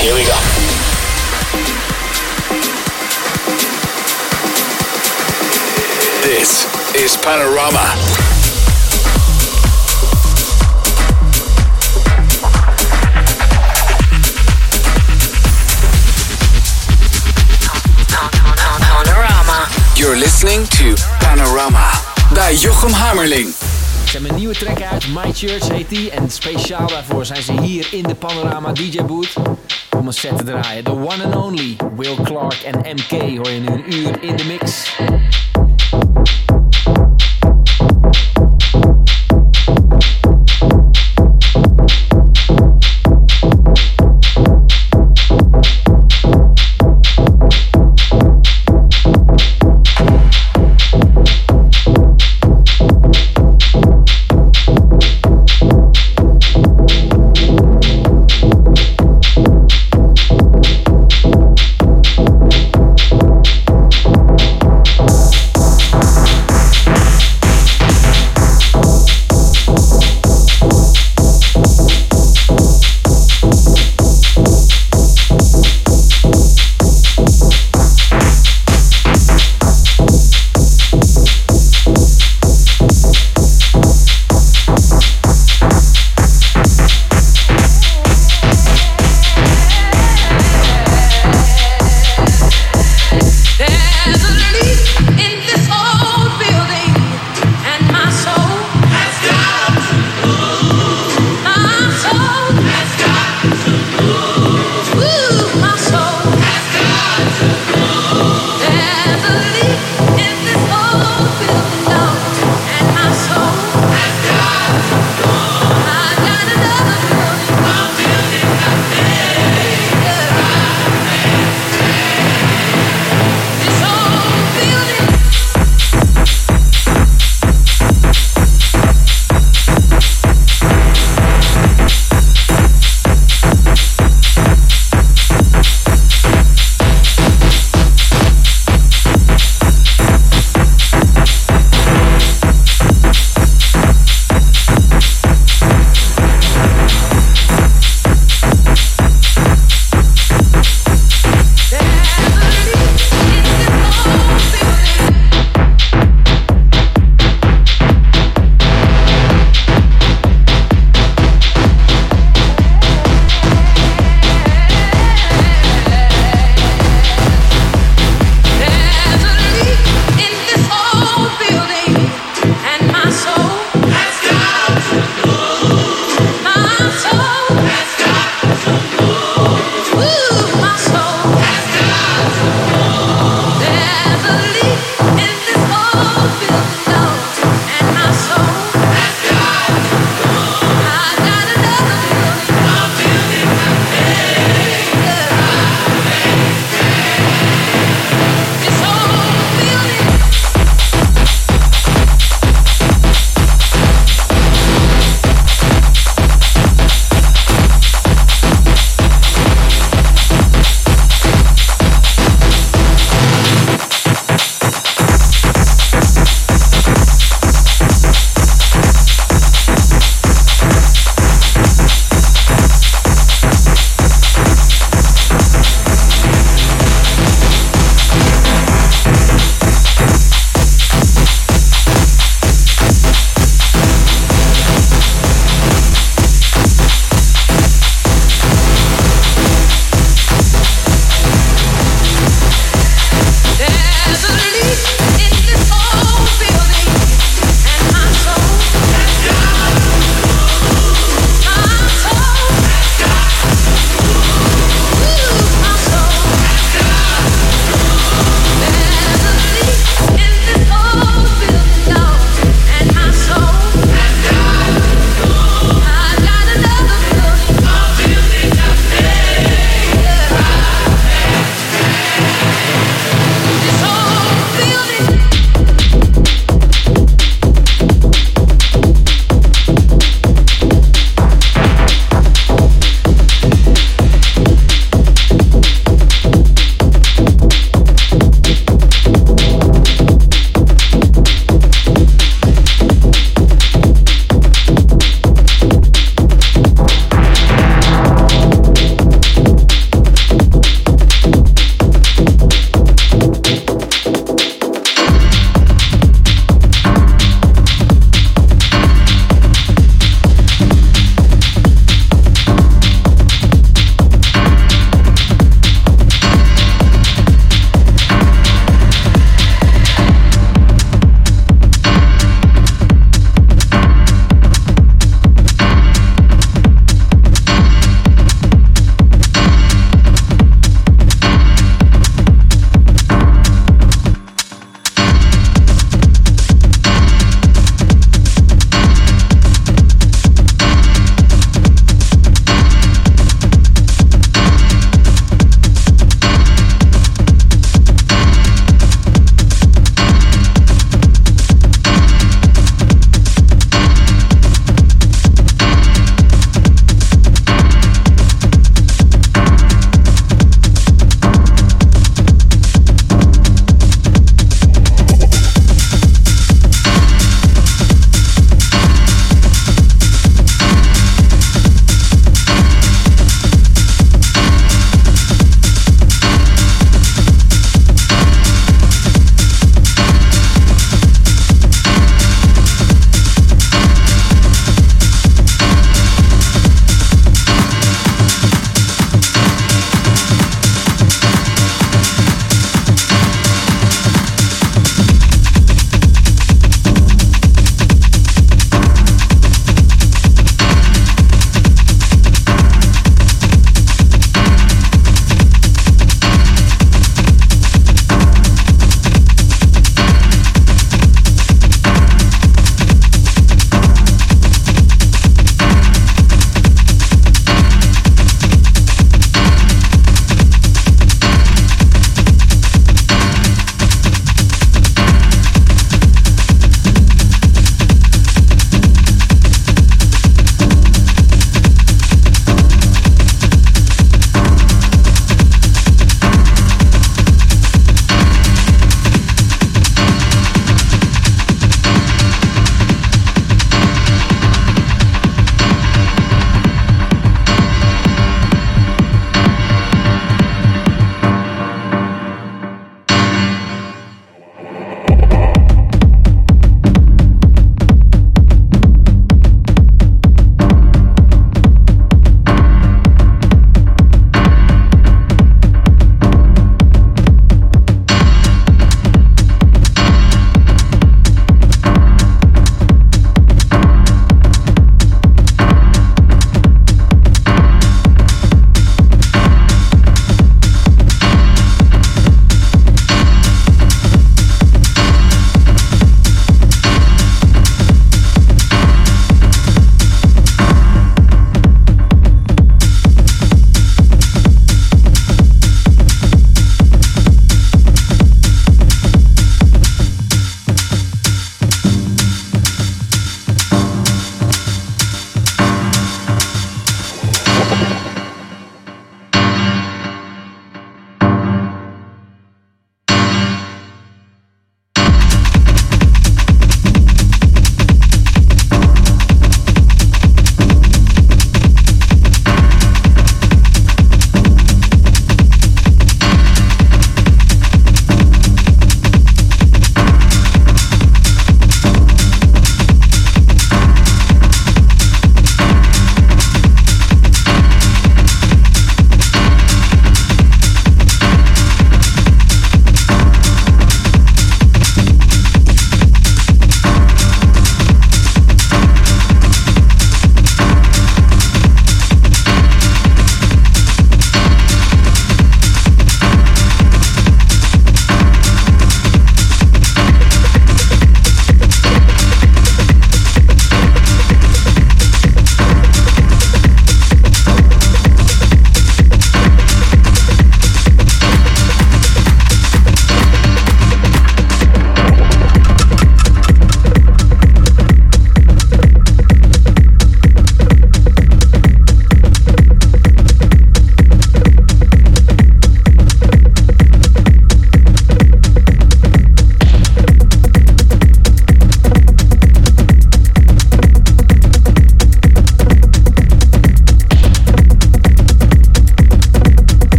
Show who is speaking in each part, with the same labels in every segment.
Speaker 1: Here we go. This is Panorama. You're listening to Panorama bij Jochem Hammerling.
Speaker 2: Ze hebben een nieuwe track uit, My Church heet die. En speciaal daarvoor zijn ze hier in de Panorama DJ Booth om een set te draaien. The one and only Will Clark en MK hoor je nu een uur in de mix.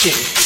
Speaker 3: fishing.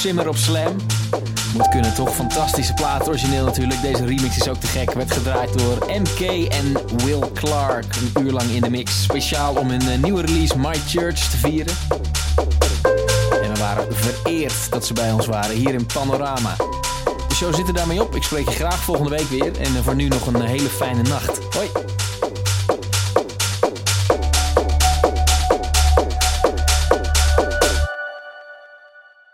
Speaker 3: Zimmer op Slam. Moet kunnen toch? Fantastische plaat. Origineel natuurlijk. Deze remix is ook te gek. Werd gedraaid door MK en Will Clark. Een uur lang in de mix. Speciaal om hun eh, nieuwe release My Church te vieren. En we waren vereerd dat ze bij ons waren hier in Panorama. De show zit er daarmee op. Ik spreek je graag volgende week weer. En eh, voor nu nog een hele fijne nacht.